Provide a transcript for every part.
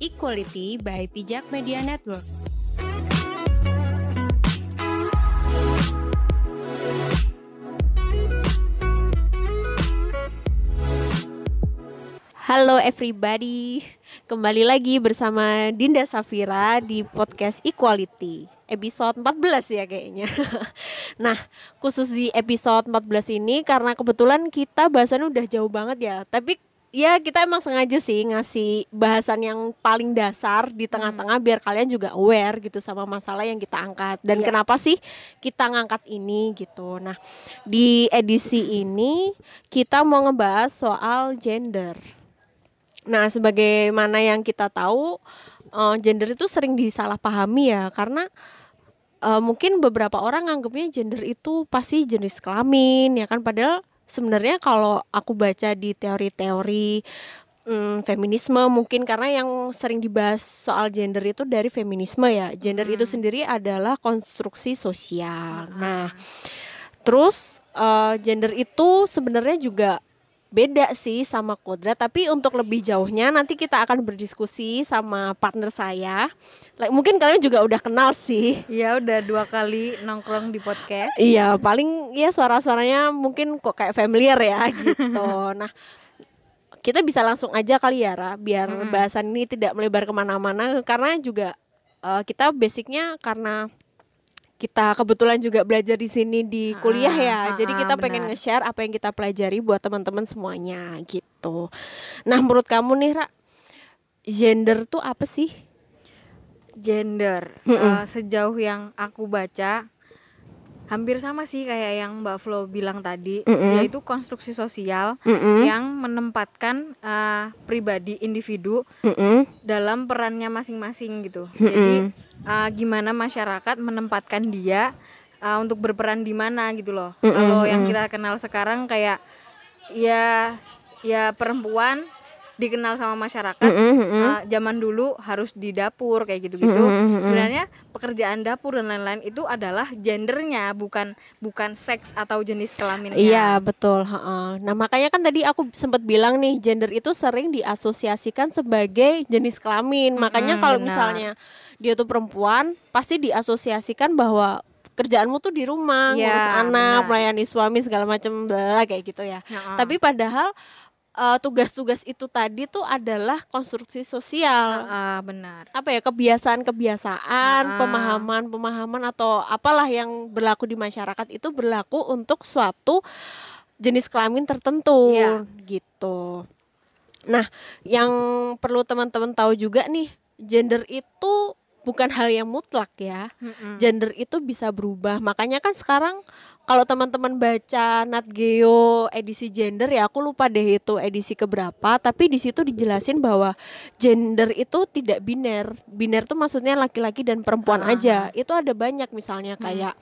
Equality by Pijak Media Network. Halo everybody, kembali lagi bersama Dinda Safira di podcast Equality episode 14 ya kayaknya. nah, khusus di episode 14 ini karena kebetulan kita bahasannya udah jauh banget ya, tapi ya kita emang sengaja sih ngasih bahasan yang paling dasar di tengah-tengah hmm. biar kalian juga aware gitu sama masalah yang kita angkat dan yeah. kenapa sih kita ngangkat ini gitu. Nah, di edisi ini kita mau ngebahas soal gender. Nah, sebagaimana yang kita tahu, uh, gender itu sering disalahpahami ya, karena uh, mungkin beberapa orang nganggapnya gender itu pasti jenis kelamin ya kan, padahal sebenarnya kalau aku baca di teori-teori hmm, feminisme mungkin karena yang sering dibahas soal gender itu dari feminisme ya, gender hmm. itu sendiri adalah konstruksi sosial. Hmm. Nah, terus uh, gender itu sebenarnya juga beda sih sama kodrat tapi untuk lebih jauhnya nanti kita akan berdiskusi sama partner saya. Mungkin kalian juga udah kenal sih. Iya udah dua kali nongkrong di podcast. Iya paling ya suara-suaranya mungkin kok kayak familiar ya gitu. Nah kita bisa langsung aja kali ya Ra, biar hmm. bahasan ini tidak melebar ke mana-mana. Karena juga uh, kita basicnya karena kita kebetulan juga belajar di sini di kuliah ya. Ah, Jadi kita benar. pengen nge-share apa yang kita pelajari buat teman-teman semuanya gitu. Nah, menurut kamu nih, Ra, gender tuh apa sih? Gender mm -mm. Uh, sejauh yang aku baca hampir sama sih kayak yang Mbak Flo bilang tadi, mm -mm. yaitu konstruksi sosial mm -mm. yang menempatkan uh, pribadi individu mm -mm. dalam perannya masing-masing gitu. Mm -mm. Jadi uh, gimana masyarakat menempatkan dia uh, untuk berperan di mana gitu loh. Mm -hmm. Kalau yang kita kenal sekarang kayak ya ya perempuan dikenal sama masyarakat mm -hmm. uh, zaman dulu harus di dapur kayak gitu-gitu. Mm -hmm. Sebenarnya pekerjaan dapur dan lain-lain itu adalah gendernya bukan bukan seks atau jenis kelaminnya. Iya, betul, uh, Nah, makanya kan tadi aku sempat bilang nih gender itu sering diasosiasikan sebagai jenis kelamin. Makanya mm -hmm, kalau misalnya dia tuh perempuan, pasti diasosiasikan bahwa kerjaanmu tuh di rumah, ya, ngurus anak, benar. melayani suami segala macam kayak gitu ya. ya Tapi padahal uh, tugas-tugas itu tadi tuh adalah konstruksi sosial. Uh, benar. Apa ya kebiasaan-kebiasaan, uh, pemahaman-pemahaman atau apalah yang berlaku di masyarakat itu berlaku untuk suatu jenis kelamin tertentu yeah. gitu. Nah, yang perlu teman-teman tahu juga nih, gender itu bukan hal yang mutlak ya. Mm-hmm. Gender itu bisa berubah. Makanya kan sekarang kalau teman-teman baca Nat Geo edisi gender ya aku lupa deh itu edisi keberapa, tapi di situ dijelasin bahwa gender itu tidak biner. Biner tuh maksudnya laki-laki dan perempuan uh-huh. aja. Itu ada banyak misalnya kayak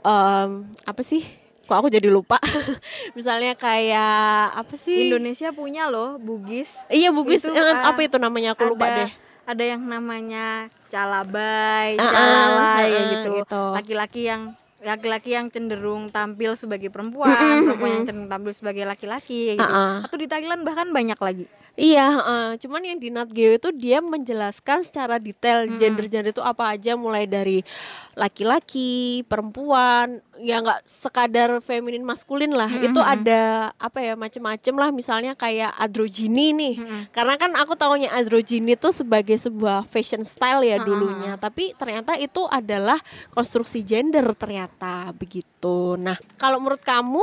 hmm. um, apa sih? Kok aku jadi lupa? misalnya kayak apa sih? Indonesia punya loh Bugis. Iya Bugis. Itu, uh, apa itu namanya? Aku ada, lupa deh ada yang namanya calabai, uh, calalai uh, uh, gitu. gitu. Laki-laki yang laki-laki yang cenderung tampil sebagai perempuan, mm -hmm. perempuan yang cenderung tampil sebagai laki-laki gitu. Uh -uh. Atau di Thailand bahkan banyak lagi. Iya, uh, cuman yang di Nat Geo itu dia menjelaskan secara detail hmm. gender-gender itu apa aja mulai dari laki-laki, perempuan, ya nggak sekadar feminin maskulin lah. Hmm. Itu ada apa ya macem-macem lah misalnya kayak androgini nih. Hmm. Karena kan aku taunya androgini itu sebagai sebuah fashion style ya hmm. dulunya, tapi ternyata itu adalah konstruksi gender ternyata begitu. Nah, kalau menurut kamu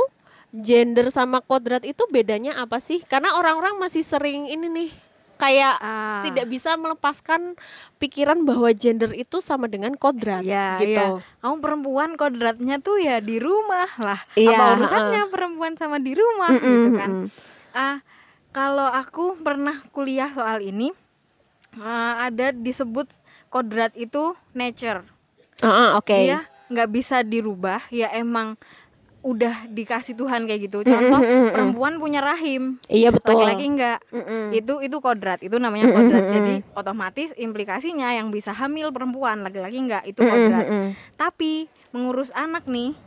gender sama kodrat itu bedanya apa sih? Karena orang-orang masih sering ini nih kayak ah. tidak bisa melepaskan pikiran bahwa gender itu sama dengan kodrat ya, gitu. Ya. Kamu perempuan kodratnya tuh ya di rumah lah. Ya, Apa urusannya uh. perempuan sama di rumah mm -mm, gitu kan. Mm Ah, kalau aku pernah kuliah soal ini uh, ada disebut kodrat itu nature. Uh, uh, oke. Okay. Iya, nggak bisa dirubah. Ya emang udah dikasih Tuhan kayak gitu. Contoh mm -hmm. perempuan punya rahim. Iya betul. Laki-laki enggak. Mm. Itu itu kodrat, itu namanya kodrat. Mm. Jadi otomatis implikasinya yang bisa hamil perempuan, laki-laki enggak, itu kodrat. Mm. Tapi mengurus anak nih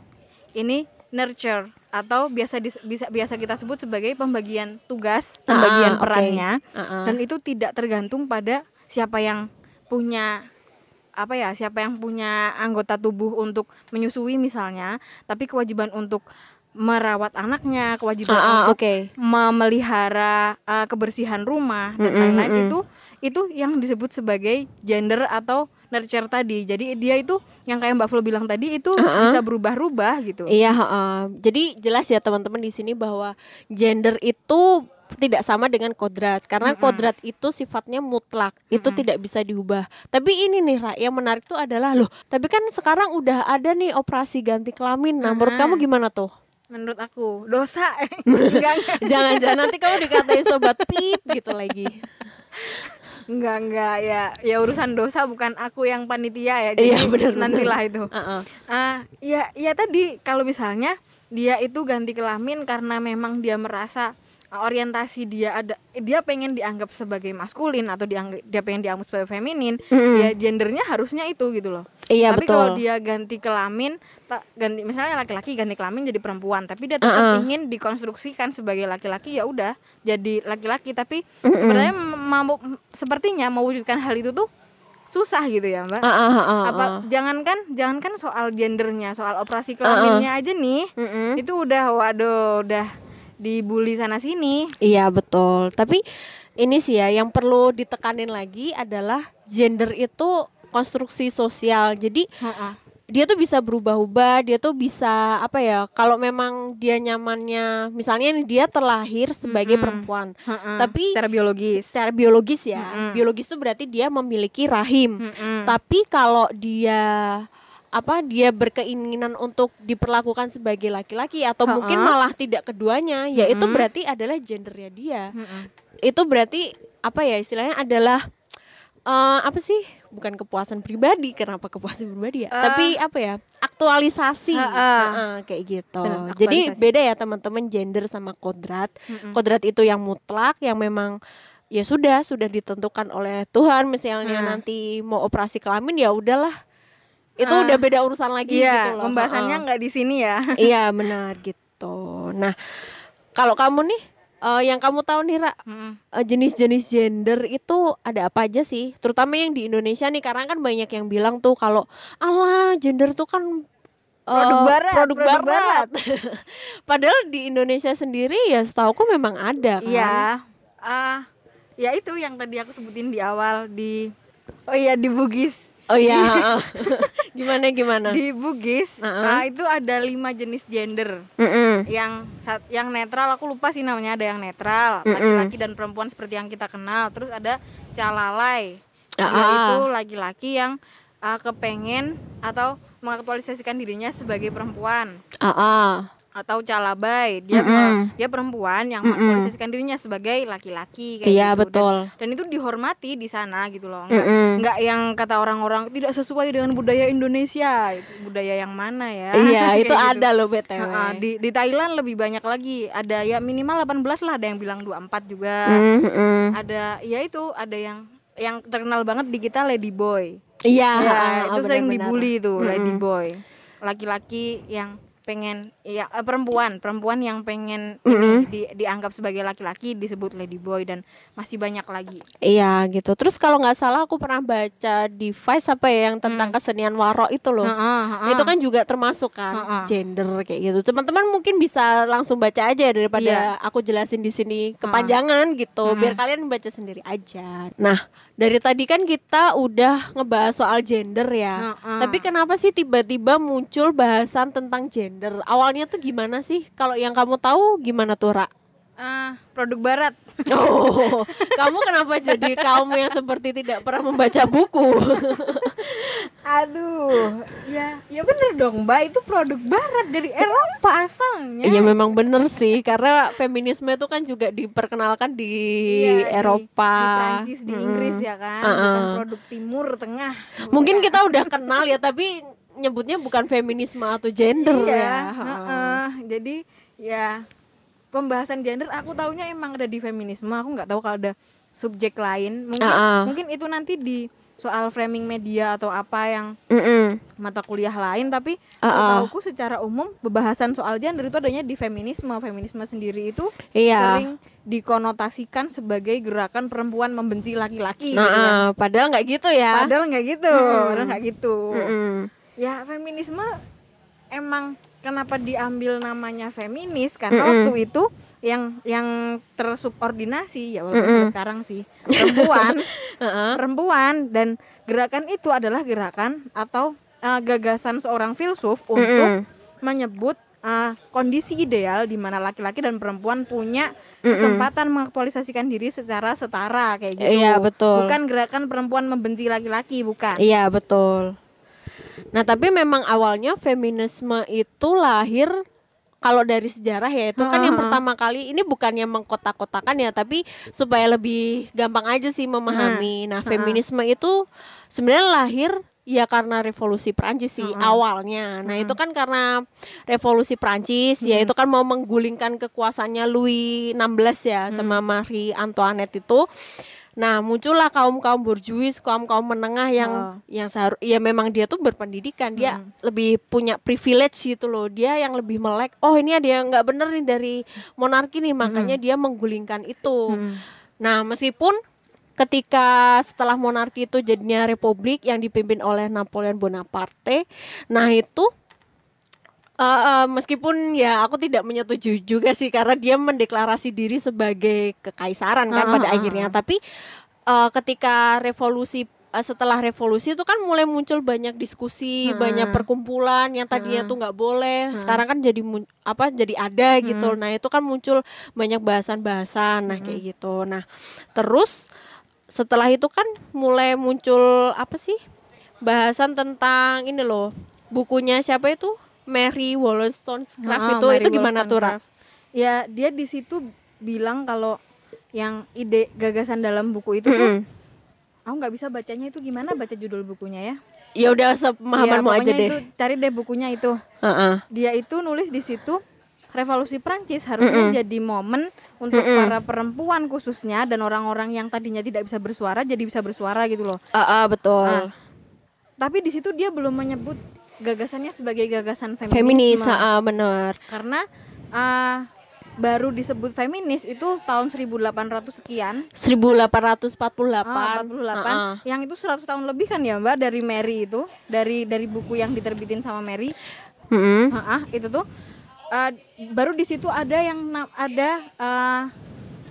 ini nurture atau biasa dis, bisa biasa kita sebut sebagai pembagian tugas, pembagian ah, perannya okay. uh -uh. dan itu tidak tergantung pada siapa yang punya apa ya siapa yang punya anggota tubuh untuk menyusui misalnya tapi kewajiban untuk merawat anaknya kewajiban Ah, ah, untuk oke. memelihara uh, kebersihan rumah dan lain-lain mm-mm. itu itu yang disebut sebagai gender atau nurture tadi jadi dia itu yang kayak Mbak Flo bilang tadi itu Ah, ah. bisa berubah-ubah gitu Iya, heeh. jadi jelas ya teman-teman di sini bahwa gender itu tidak sama dengan kodrat karena Mm-mm. kodrat itu sifatnya mutlak itu Mm-mm. tidak bisa diubah tapi ini nih Ra yang menarik tuh adalah loh tapi kan sekarang udah ada nih operasi ganti kelamin nah menurut Ah. kamu gimana tuh menurut aku dosa enggak jangan-jangan nanti kamu dikatain sobat pip gitu lagi enggak enggak ya ya urusan dosa bukan aku yang panitia ya Iya, jadi benar, benar. nantilah itu Heeh. ah ya ya tadi kalau misalnya dia itu ganti kelamin karena memang dia merasa uh, orientasi dia ada dia pengen dianggap sebagai maskulin atau dianggap dia pengen dianggap sebagai feminin Mm-mm. ya gendernya harusnya itu gitu loh iya tapi betul kalau dia ganti kelamin tak ganti misalnya laki-laki ganti kelamin jadi perempuan tapi dia tetap Uh-uh. ingin dikonstruksikan sebagai laki-laki ya udah jadi laki-laki tapi Mm-mm. sebenarnya mau sepertinya mewujudkan hal itu tuh susah gitu ya mbak Ah, ah, ah, ah, apa jangankan jangankan soal gendernya soal operasi kelaminnya aja nih Mm-mm. itu udah waduh udah dibully sana sini Iya betul. Tapi ini sih ya yang perlu ditekanin lagi adalah gender itu konstruksi sosial. Jadi dia tuh bisa berubah-ubah, dia tuh bisa apa ya? Kalau memang dia nyamannya, misalnya dia terlahir sebagai Mm-mm. perempuan, Heeh. Tapi- secara biologis secara biologis ya. Mm-mm. Biologis itu berarti dia memiliki rahim. Mm-mm. Tapi kalau dia apa dia berkeinginan untuk diperlakukan sebagai laki-laki atau mungkin Ha-ha. malah tidak keduanya, ya itu berarti adalah gendernya dia Mm-mm. itu berarti apa ya istilahnya adalah eh, apa sih bukan kepuasan pribadi kenapa kepuasan pribadi ya Eh. tapi apa ya aktualisasi Ha-ha. Heeh, kayak gitu Benar, jadi beda ya teman-teman gender sama kodrat Mm-mm. kodrat itu yang mutlak yang memang ya sudah sudah ditentukan oleh Tuhan misalnya Hmm. nanti mau operasi kelamin ya udahlah itu Ah. udah beda urusan lagi Iya, gitu loh pembahasannya nggak di sini ya. iya benar gitu nah kalau kamu nih eh, yang kamu tahu nih Ra Mm. Eh, jenis-jenis gender itu ada apa aja sih? Terutama yang di Indonesia nih karena kan banyak yang bilang tuh kalau alah gender tuh kan eh, Produk barat, produk, produk barat. Padahal di Indonesia sendiri ya setauku memang ada kan. Iya. Ah, ya itu yang tadi aku sebutin di awal di Oh iya di Bugis. Oh iya. gimana gimana? Di Bugis, Heeh. ah, itu ada lima jenis gender. Mm-mm. Yang sat- yang netral aku lupa sih namanya ada yang netral, laki-laki dan perempuan seperti yang kita kenal. Terus ada calalai. Ah, Yaitu ah. laki-laki yang ah, kepengen atau mengaktualisasikan dirinya sebagai perempuan. Ah, ah. Atau calabai dia Mm-mm. dia perempuan yang Mm-mm. mengaktualisasikan dirinya sebagai laki-laki kayak Iya gitu. Dan- betul. dan, itu dihormati di sana gitu loh nggak, Mm-mm. nggak yang kata orang-orang tidak sesuai dengan budaya Indonesia itu budaya yang mana ya Iya itu gitu. ada loh btw. Heeh, di di Thailand lebih banyak lagi ada ya minimal 18 lah ada yang bilang 24 juga Mm-mm. ada ya itu ada yang yang terkenal banget di kita lady boy Iya. ya, itu sering benar-benar. dibully tuh lady Mm-mm. boy laki-laki yang pengen ya perempuan perempuan yang pengen Mm-mm. ini di, dianggap sebagai laki-laki disebut lady boy dan masih banyak lagi Iya gitu. Terus kalau nggak salah aku pernah baca di Vice apa ya yang tentang kesenian waro itu loh. Heeh, heeh. Itu kan juga termasuk kan Heeh. gender kayak gitu. Teman-teman mungkin bisa langsung baca aja daripada Iya. aku jelasin di sini kepanjangan gitu. Heeh. Biar kalian baca sendiri aja. Nah, dari tadi kan kita udah ngebahas soal gender ya. Heeh. Tapi kenapa sih tiba-tiba muncul bahasan tentang gender? Awalnya tuh gimana sih? Kalau yang kamu tahu gimana tuh, Ra? Ah, produk barat Oh, kamu kenapa jadi kamu yang seperti tidak pernah membaca buku? aduh ya ya bener dong mbak itu produk barat dari Eropa asalnya Iya memang bener sih, karena feminisme itu kan juga diperkenalkan di Iya, Eropa, di, di Prancis di. Inggris ya kan Heeh. bukan produk timur tengah Mungkin kita udah kenal ya, tapi nyebutnya bukan feminisme atau gender iya, ya. heeh. jadi ya pembahasan gender aku taunya emang ada di feminisme aku nggak tahu kalau ada subjek lain mungkin Ah, ah. mungkin itu nanti di soal framing media atau apa yang Mm-mm. mata kuliah lain tapi Uh-uh. setahuku secara umum pembahasan soal gender itu adanya di feminisme feminisme sendiri itu Iya. sering dikonotasikan sebagai gerakan perempuan membenci laki-laki gitu Nah, kan. ah, padahal nggak gitu ya. padahal nggak gitu padahal nggak gitu Mm-mm. Ya feminisme emang kenapa diambil namanya feminis karena Mm-mm. waktu itu yang yang tersubordinasi ya walaupun Mm-mm. sampai sekarang sih perempuan perempuan dan gerakan itu adalah gerakan atau uh, gagasan seorang filsuf untuk Mm-mm. menyebut uh, kondisi ideal di mana laki-laki dan perempuan punya kesempatan mengaktualisasikan diri secara setara kayak gitu. Iya, betul. Bukan gerakan perempuan membenci laki-laki, bukan. Iya betul. Nah tapi memang awalnya feminisme itu lahir kalau dari sejarah ya itu kan yang pertama kali ini bukannya mengkotak-kotakan ya tapi supaya lebih gampang aja sih memahami. Nah feminisme itu sebenarnya lahir ya karena revolusi Prancis sih Ha-ha. awalnya. Nah itu kan karena revolusi Prancis ya itu kan mau menggulingkan kekuasaannya Louis XVI ya sama Marie Antoinette itu. Nah, muncullah kaum-kaum borjuis, kaum-kaum menengah yang Oh. yang seharusnya ya memang dia tuh berpendidikan, dia lebih punya privilege gitu loh. Dia yang lebih melek, oh ini ada yang nggak bener nih dari monarki nih, makanya dia menggulingkan itu. Hmm. Nah, meskipun ketika setelah monarki itu jadinya republik yang dipimpin oleh Napoleon Bonaparte, nah itu eh, eh, meskipun ya aku tidak menyetujui juga sih karena dia mendeklarasi diri sebagai kekaisaran kan Ah, pada akhirnya, tapi eh, ketika revolusi eh, setelah revolusi itu kan mulai muncul banyak diskusi, Hmm. banyak perkumpulan yang tadinya tuh nggak boleh, sekarang kan jadi apa jadi ada gitu. Nah, itu kan muncul banyak bahasan-bahasan nah kayak gitu. Nah, terus setelah itu kan mulai muncul apa sih? bahasan tentang ini loh. Bukunya siapa itu? Mary Wollstonecraft Ah, itu Mary itu gimana tuh, Ra? Ya, dia di situ bilang kalau yang ide gagasan dalam buku itu tuh Mm-mm. aku nggak bisa bacanya itu gimana baca judul bukunya ya Ya udah sepemahamanmu Ya, aja deh. itu cari deh bukunya itu Heeh. dia itu nulis di situ revolusi Prancis harusnya jadi momen untuk para perempuan khususnya dan orang-orang yang tadinya tidak bisa bersuara jadi bisa bersuara gitu loh Ah, ah, betul. Ah, tapi di situ dia belum menyebut gagasannya sebagai gagasan feminisme Feminis, ah, bener. karena ah, baru disebut feminis itu tahun 1800 sekian 1848. Ah, 48 Ah, ah. yang itu 100 tahun lebih kan ya Mbak dari Mary itu dari dari buku yang diterbitin sama Mary Mm-mm. Ah, ah, itu tuh eh, baru di situ ada yang ada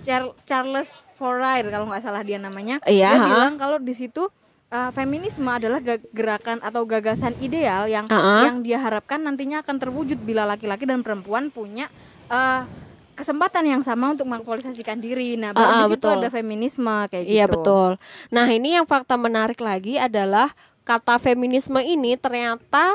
Char- Charles Fourier kalau nggak salah dia namanya. Iya, Dia ha. bilang kalau di situ eh, feminisme adalah gerakan atau gagasan ideal yang Ah, ah. yang dia harapkan nantinya akan terwujud bila laki-laki dan perempuan punya eh, kesempatan yang sama untuk mengaktualisasikan diri. Nah, baru Ah, ah, di situ betul. ada feminisme kayak gitu. Iya betul. Nah ini yang fakta menarik lagi adalah kata feminisme ini ternyata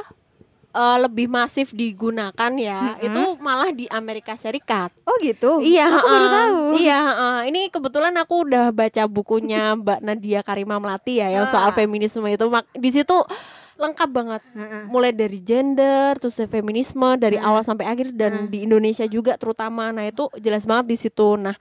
eh, lebih masif digunakan ya. Mm-mm. Itu malah di Amerika Serikat. Oh gitu. Iya, Aku baru heeh. tahu. Iya, heeh. ini kebetulan aku udah baca bukunya Mbak Nadia Karimah Melati ya yang soal Ah. feminisme itu. Mak- Di situ lengkap banget. Mulai dari gender, terus feminisme dari awal sampai akhir dan di Indonesia juga terutama. Nah, itu jelas banget di situ. Nah,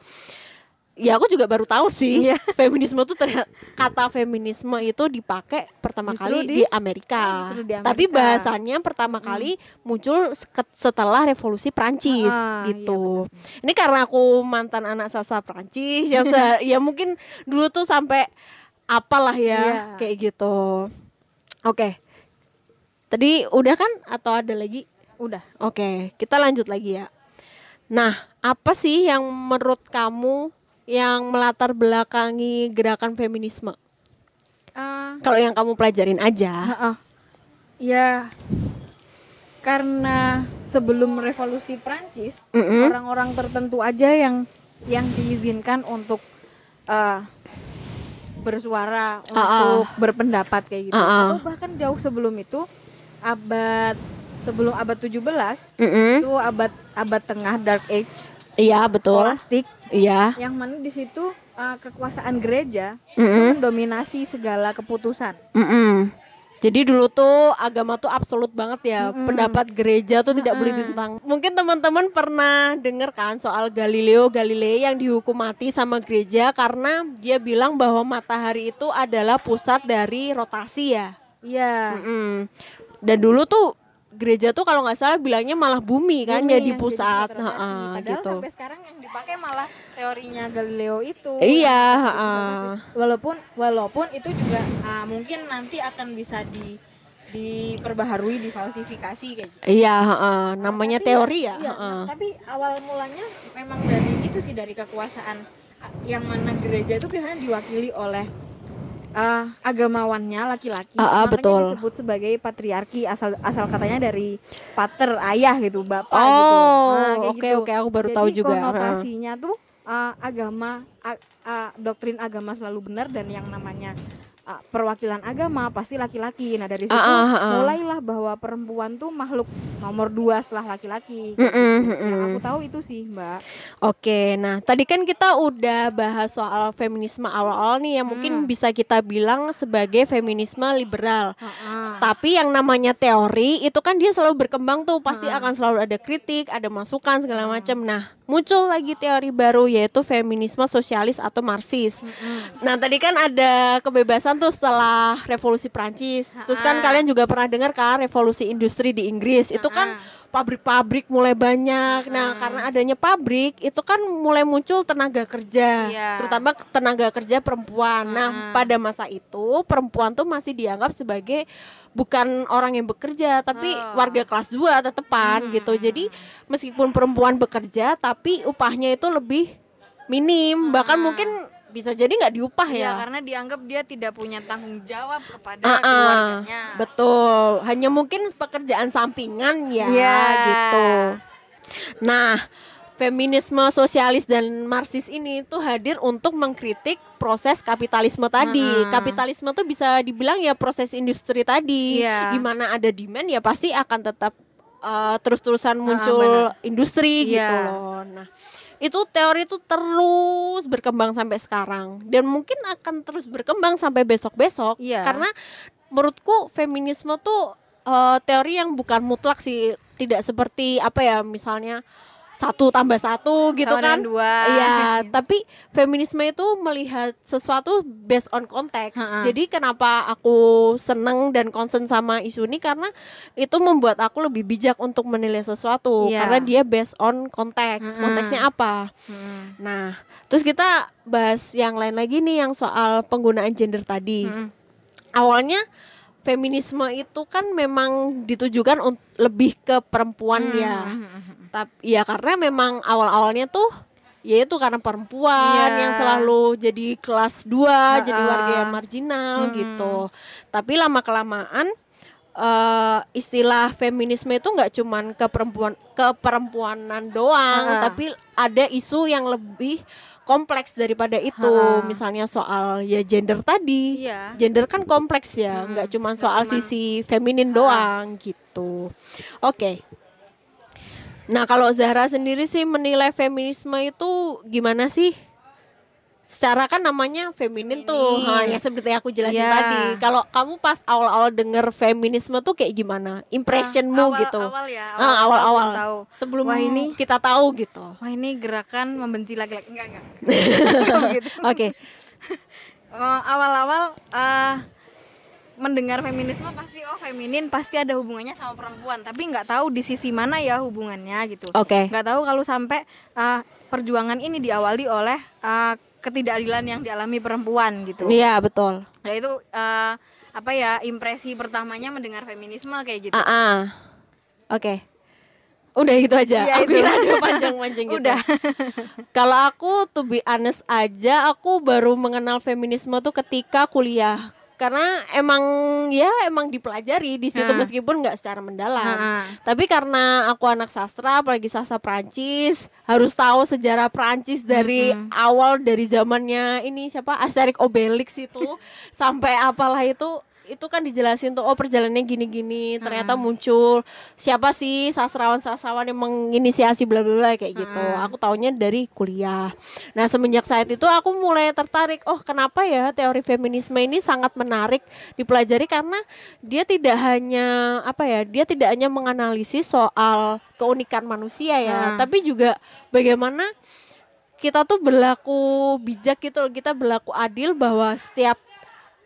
ya aku juga baru tahu sih Iya. feminisme itu ternyata kata feminisme itu dipakai pertama Justru kali di- di, Amerika. Justru di Tapi Amerika. bahasannya pertama kali muncul setelah revolusi Prancis Ah, iya, gitu. Ini karena aku mantan anak sastra Prancis yang se- ya mungkin dulu tuh sampai apalah ya Iya. kayak gitu. Oke. Tadi udah kan atau ada lagi? Udah. Oke, kita lanjut lagi ya. Nah, apa sih yang menurut kamu yang melatar belakangi gerakan feminisme? Eh, Kalau yang kamu pelajarin aja. Heeh. Ya karena sebelum revolusi Prancis Mm-mm. orang-orang tertentu aja yang yang diizinkan untuk eh, bersuara ah. untuk berpendapat kayak gitu Ah, ah. atau bahkan jauh sebelum itu abad sebelum abad 17 Mm-mm. itu abad abad tengah dark age Iya betul. skolastik Iya. yang mana di situ eh, kekuasaan gereja Mm-mm. mendominasi segala keputusan Mm-mm. Jadi dulu tuh agama tuh absolut banget ya. Mm-mm. Pendapat gereja tuh tidak boleh ditentang. Mungkin teman-teman pernah dengar kan soal Galileo Galilei yang dihukum mati sama gereja karena dia bilang bahwa matahari itu adalah pusat dari rotasi ya. Iya. Mm-mm. Dan dulu tuh gereja tuh kalau nggak salah bilangnya malah bumi kan Bumi jadi yang pusat, pusat rotasi. Heeh, Padahal gitu. sampai sekarang yang dipakai malah teorinya Galileo itu. Iya, pusat-pusat. Walaupun walaupun itu juga ah, mungkin nanti akan bisa di diperbaharui, difalsifikasi kayak gitu. Iya, heeh, namanya Tapi teori ya. iya, heeh. tapi awal mulanya memang dari itu sih dari kekuasaan ah, yang mana gereja itu biasanya diwakili oleh ah, agamawannya laki-laki. Ah, Makanya betul. disebut sebagai patriarki asal asal katanya dari pater ayah gitu, bapak Oh, gitu. Nah, oke gitu. oke aku baru Jadi tahu juga. konotasinya tuh ah, agama a- ah, doktrin agama selalu benar dan yang namanya perwakilan agama pasti laki-laki. Nah dari situ Ah, ah, ah. mulailah bahwa perempuan tuh makhluk nomor dua setelah laki-laki. Mm-mm, Gitu. Yang mm-mm. aku tahu itu sih mbak. Oke, nah tadi kan kita udah bahas soal feminisme awal-awal nih yang mungkin Hmm. bisa kita bilang sebagai feminisme liberal. Ah, Tapi yang namanya teori itu kan dia selalu berkembang tuh, pasti Ah. akan selalu ada kritik, ada masukan segala macam. Nah, muncul lagi teori baru yaitu feminisme sosialis atau marxis. Mm-mm. Nah, tadi kan ada kebebasan tuh setelah revolusi Prancis. Terus kan kalian juga pernah dengar kan revolusi industri di Inggris. Itu kan pabrik-pabrik mulai banyak. Nah, Ah. karena adanya pabrik itu kan mulai muncul tenaga kerja, Iya. terutama tenaga kerja perempuan. Nah, Ah. pada masa itu perempuan tuh masih dianggap sebagai bukan orang yang bekerja, tapi Oh. warga kelas 2 tetepan Hmm. gitu. Jadi meskipun perempuan bekerja tapi upahnya itu lebih minim, bahkan Ah. mungkin bisa jadi nggak diupah Iya, ya. karena dianggap dia tidak punya tanggung jawab kepada Ah, ah. keluarganya. Betul, hanya mungkin pekerjaan sampingan ya Iya. gitu. Nah, feminisme sosialis dan marxis ini tuh hadir untuk mengkritik proses kapitalisme tadi. Mm-mm. Kapitalisme tuh bisa dibilang ya proses industri tadi. Iya. Di mana ada demand ya pasti akan tetap uh, terus-terusan muncul benar. industri Iya. gitu loh. Nah, itu teori itu terus berkembang sampai sekarang. Dan mungkin akan terus berkembang sampai besok-besok. Iya. karena menurutku feminisme tuh eh, teori yang bukan mutlak sih. Tidak seperti apa ya misalnya satu tambah satu gitu Sama kan dua. Iya, tapi feminisme itu melihat sesuatu based on konteks. Jadi kenapa aku seneng dan concern sama isu ini karena itu membuat aku lebih bijak untuk menilai sesuatu Iya. karena dia based on konteks. Ha-ha. Konteksnya apa? Nah, terus kita bahas yang lain lagi nih yang soal penggunaan gender tadi. Awalnya feminisme itu kan memang ditujukan lebih ke perempuan ya. Tapi ya karena memang awal-awalnya tuh ya itu karena perempuan Iya. yang selalu jadi kelas 2, jadi Ha-ha. warga yang marginal Hmm. gitu. Tapi lama kelamaan eh istilah feminisme itu nggak cuman ke perempuan ke perempuanan doang, Ha-ha. tapi ada isu yang lebih kompleks daripada itu. Ha-ha. Misalnya soal ya gender tadi. Iya. Gender kan kompleks ya, Hmm, nggak cuman nggak soal cuman- sisi feminin doang gitu. Oke. Nah, kalau Zahra sendiri sih menilai feminisme itu gimana sih? Secara kan namanya feminin tuh, ha, Feminin. ya seperti aku jelasin Iya. tadi. Kalau kamu pas awal-awal denger feminisme tuh kayak gimana? Impressionmu Ah, awal- gitu. Awal ya. Awal-awal. tahu. Sebelum Wah, ini- kita tahu gitu. Wah ini gerakan membenci laki-laki enggak enggak. gitu. Oke. Eh, awal-awal eh, mendengar feminisme pasti oh feminin pasti ada hubungannya sama perempuan tapi nggak tahu di sisi mana ya hubungannya gitu Oke. nggak tahu kalau sampai eh, perjuangan ini diawali oleh eh, ketidakadilan yang dialami perempuan gitu Iya, betul. ya itu eh, apa ya impresi pertamanya mendengar feminisme kayak gitu Ah, ah. Oke. Udah gitu aja. Iya, aku itu. kira ada panjang-panjang gitu. Udah. Kalau aku to be honest aja, aku baru mengenal feminisme tuh ketika kuliah. Karena emang ya emang dipelajari di situ Nah. meskipun nggak secara mendalam. Tapi karena aku anak sastra, apalagi sastra Prancis, harus tahu sejarah Prancis dari Mm-mm. awal dari zamannya ini siapa Asterix Obelix itu sampai apalah itu itu kan dijelasin tuh oh perjalanannya gini-gini ternyata muncul siapa sih sastrawan-sastrawan yang menginisiasi bla bla bla kayak gitu. Aku taunya dari kuliah. Nah semenjak saat itu aku mulai tertarik oh kenapa ya teori feminisme ini sangat menarik dipelajari? Karena dia tidak hanya apa ya dia tidak hanya menganalisis soal keunikan manusia ya tapi juga bagaimana kita tuh berlaku bijak gitu loh kita berlaku adil bahwa setiap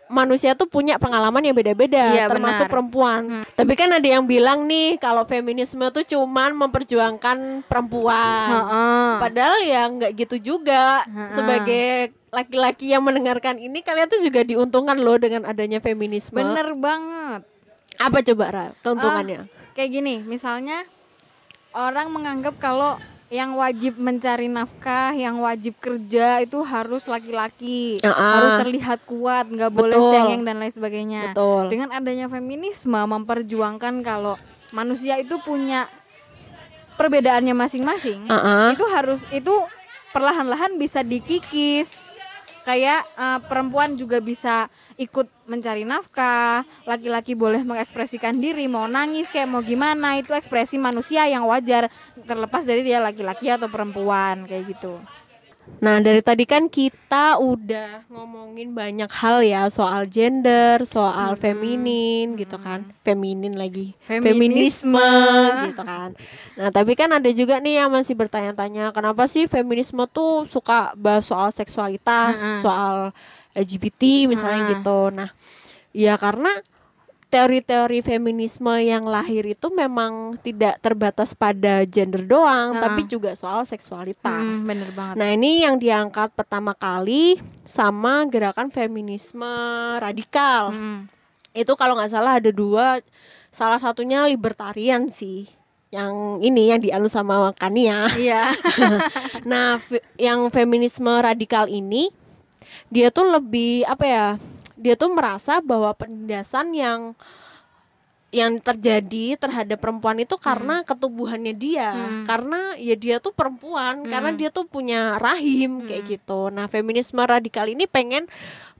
manusia tuh punya pengalaman yang beda-beda Iya, termasuk benar. perempuan. Tapi kan ada yang bilang nih kalau feminisme tuh cuman memperjuangkan perempuan. Heeh. padahal ya nggak gitu juga. Ha-ha. sebagai laki-laki yang mendengarkan ini kalian tuh juga diuntungkan loh dengan adanya feminisme. Bener banget. Apa coba Ra, keuntungannya? Kayak gini misalnya orang menganggap kalau yang wajib mencari nafkah yang wajib kerja itu harus laki-laki. Ah, ah. harus terlihat kuat nggak boleh cengeng dan lain sebagainya. Betul. Dengan adanya feminisme memperjuangkan kalau manusia itu punya perbedaannya masing-masing Ah, ah. itu harus itu perlahan-lahan bisa dikikis. Kayak eh, perempuan juga bisa ikut mencari nafkah laki-laki boleh mengekspresikan diri mau nangis kayak mau gimana itu ekspresi manusia yang wajar terlepas dari dia laki-laki atau perempuan kayak gitu Nah dari tadi kan kita udah ngomongin banyak hal ya soal gender, soal feminin gitu kan, feminin lagi, Feminisme. feminisme gitu kan. Nah tapi kan ada juga nih yang masih bertanya-tanya kenapa sih feminisme tuh suka bahas soal seksualitas, Mm-mm. soal LGBT misalnya Mm-mm. gitu. Nah ya karena teori-teori feminisme yang lahir itu memang tidak terbatas pada gender doang, Ah. tapi juga soal seksualitas. Hmm, bener banget Nah ini yang diangkat pertama kali sama gerakan feminisme radikal. Hmm. Itu kalau nggak salah ada dua, salah satunya libertarian sih. Yang ini yang dianut sama Kania. iya Nah yang feminisme radikal ini dia tuh lebih apa ya? Dia tuh merasa bahwa penindasan yang yang terjadi terhadap perempuan itu karena ketubuhannya dia, Hmm. karena ya dia tuh perempuan, karena Hmm. dia tuh punya rahim kayak gitu. Nah, feminisme radikal ini pengen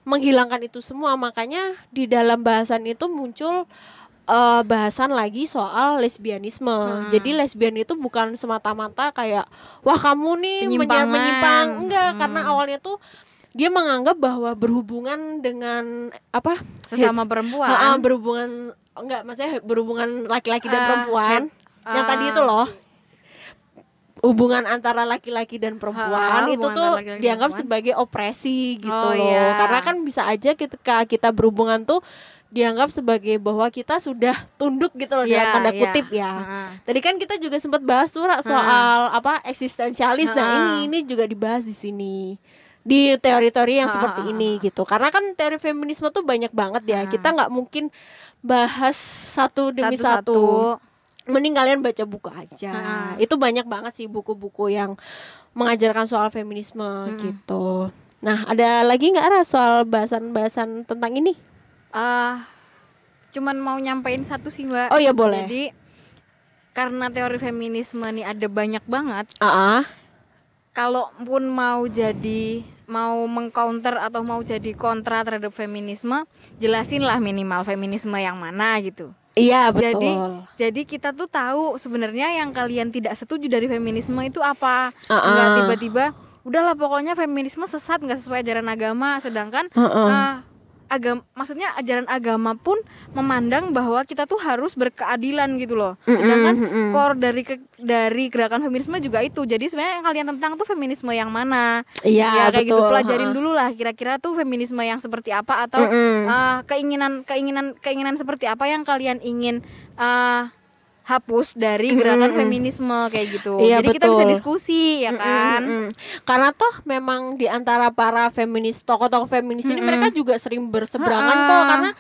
menghilangkan itu semua, makanya di dalam bahasan itu muncul eh, bahasan lagi soal lesbianisme. Hmm. Jadi lesbian itu bukan semata-mata kayak wah kamu nih menyimpang, enggak, Hmm. karena awalnya tuh dia menganggap bahwa berhubungan dengan apa sesama perempuan Ha-ha, berhubungan enggak maksudnya berhubungan laki-laki dan Ah, perempuan yang ah, tadi itu loh hubungan antara laki-laki dan perempuan Ha, itu tuh laki-laki dan dianggap perempuan. sebagai opresi gitu Oh, loh iya. karena kan bisa aja ketika kita berhubungan tuh dianggap sebagai bahwa kita sudah tunduk gitu loh Iya, dalam tanda iya. kutip ya. Tadi kan kita juga sempat bahas tuh Ra, soal apa eksistensialis. Nah, ini ini juga dibahas di sini. Di teori-teori yang Ha-ha. seperti ini gitu. Karena kan teori feminisme tuh banyak banget ya. Kita nggak mungkin bahas satu demi satu. Mending kalian baca buku aja. Itu banyak banget sih buku-buku yang mengajarkan soal feminisme Mm-mm. gitu. Nah, ada lagi nggak Ra soal bahasan-bahasan tentang ini? Ah, cuman mau nyampein satu sih mbak. Oh ya boleh. Jadi karena teori feminisme nih ada banyak banget. Ah, ah. Kalaupun mau jadi mau mengcounter atau mau jadi kontra terhadap feminisme, jelasin lah minimal feminisme yang mana gitu. Iya Jadi- betul. Jadi kita tuh tahu sebenarnya yang kalian tidak setuju dari feminisme itu apa. Ah, Nggak ah. tiba-tiba udahlah pokoknya feminisme sesat nggak sesuai ajaran agama sedangkan Heeh. ah, agama maksudnya ajaran agama pun memandang bahwa kita tuh harus berkeadilan gitu loh sedangkan Mm-mm, mm-mm. core dari ke- dari gerakan feminisme juga itu jadi sebenarnya yang kalian tentang tuh feminisme yang mana Iya, ya kayak gitu betul. pelajarin Ha-ha. dulu lah kira-kira tuh feminisme yang seperti apa atau Mm-mm. ah, keinginan keinginan keinginan seperti apa yang kalian ingin ah, hapus dari gerakan Mm-mm. feminisme kayak gitu Iya, jadi kita bisa betul. diskusi ya kan mm-mm. Karena toh memang di antara para feminis tokoh-tokoh feminis ini Mm-mm. mereka juga sering berseberangan kok karena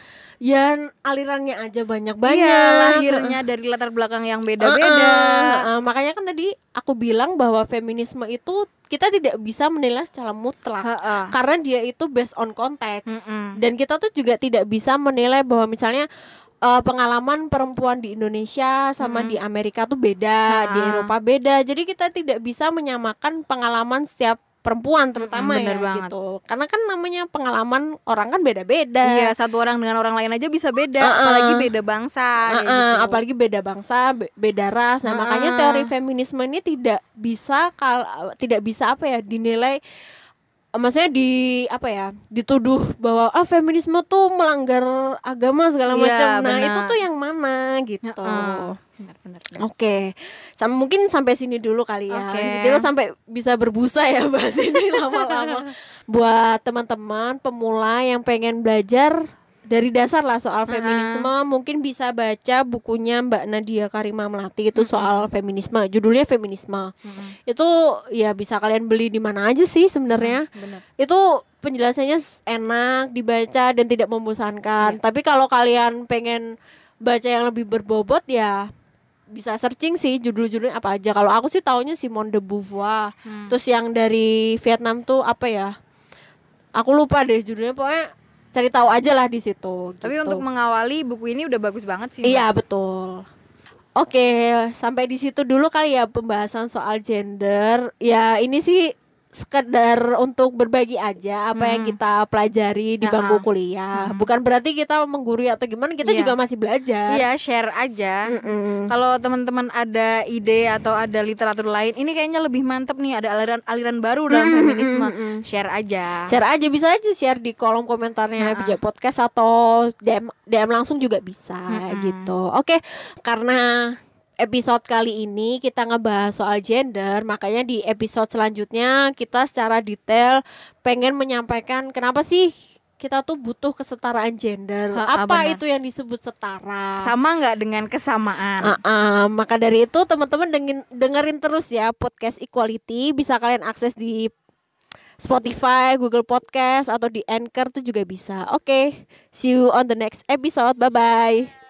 ya alirannya aja banyak-banyak. Iya, lahirnya dari latar belakang yang beda-beda Heeh, heeh. makanya kan tadi aku bilang bahwa feminisme itu kita tidak bisa menilai secara mutlak Heeh. karena dia itu based on konteks. Mm-mm. Dan kita tuh juga tidak bisa menilai bahwa misalnya eh, pengalaman perempuan di Indonesia sama Mm. di Amerika tuh beda, di Ha-ha. Eropa beda. Jadi kita tidak bisa menyamakan pengalaman setiap perempuan terutama bener ya banget. gitu karena kan namanya pengalaman orang kan beda-beda Iya, satu orang dengan orang lain aja bisa beda, Uh-uh. apalagi beda bangsa kayak Uh-uh, gitu. apalagi beda bangsa, be- beda ras. Nah, makanya Uh-uh. teori feminisme ini tidak bisa kal tidak bisa apa ya dinilai maksudnya di apa ya dituduh bahwa ah feminisme tuh melanggar agama segala Iya, macam. Nah, benar. itu tuh yang mana gitu. Benar. Oke, sama mungkin sampai sini dulu kali ya. Itu kita sampai bisa berbusa ya bahas ini lama-lama. Buat teman-teman pemula yang pengen belajar dari dasar lah soal feminisme, mungkin bisa baca bukunya Mbak Nadia Karima Melati itu soal feminisme. Judulnya feminisme. Mm-mm. Itu ya bisa kalian beli di mana aja sih sebenarnya Benar. itu penjelasannya enak dibaca dan tidak membosankan. Tapi kalau kalian pengen baca yang lebih berbobot ya bisa searching sih judul-judulnya apa aja. Kalau aku sih taunya Simone de Beauvoir. Hmm. Terus yang dari Vietnam tuh apa ya? Aku lupa deh judulnya pokoknya cari tahu aja lah di situ. Tapi gitu. untuk mengawali buku ini udah bagus banget sih. Mbak. Iya betul. Oke, sampai di situ dulu kali ya pembahasan soal gender. Ya ini sih sekedar untuk berbagi aja apa yang Hmm. kita pelajari di bangku Ya. kuliah. Hmm. Bukan berarti kita menggurui atau gimana, kita Iya. juga masih belajar. Iya, share aja. Kalau teman-teman ada ide atau ada literatur lain, ini kayaknya lebih mantep nih ada aliran aliran baru dalam Mm, mm, feminisme. mm, mm. Share aja. Share aja bisa aja share di kolom komentarnya Nah. Happy Podcast atau DM DM langsung juga bisa Mm-mm. gitu. Oke, karena episode kali ini kita ngebahas soal gender, makanya di episode selanjutnya kita secara detail pengen menyampaikan kenapa sih kita tuh butuh kesetaraan gender. Ha-ha, Apa benar. itu yang disebut setara? Sama nggak dengan kesamaan? Ah, ah, maka dari itu teman-teman dengin- dengerin terus ya podcast Equality bisa kalian akses di Spotify, Google Podcast atau di Anchor tuh juga bisa. Oke, see you on the next episode. Bye bye.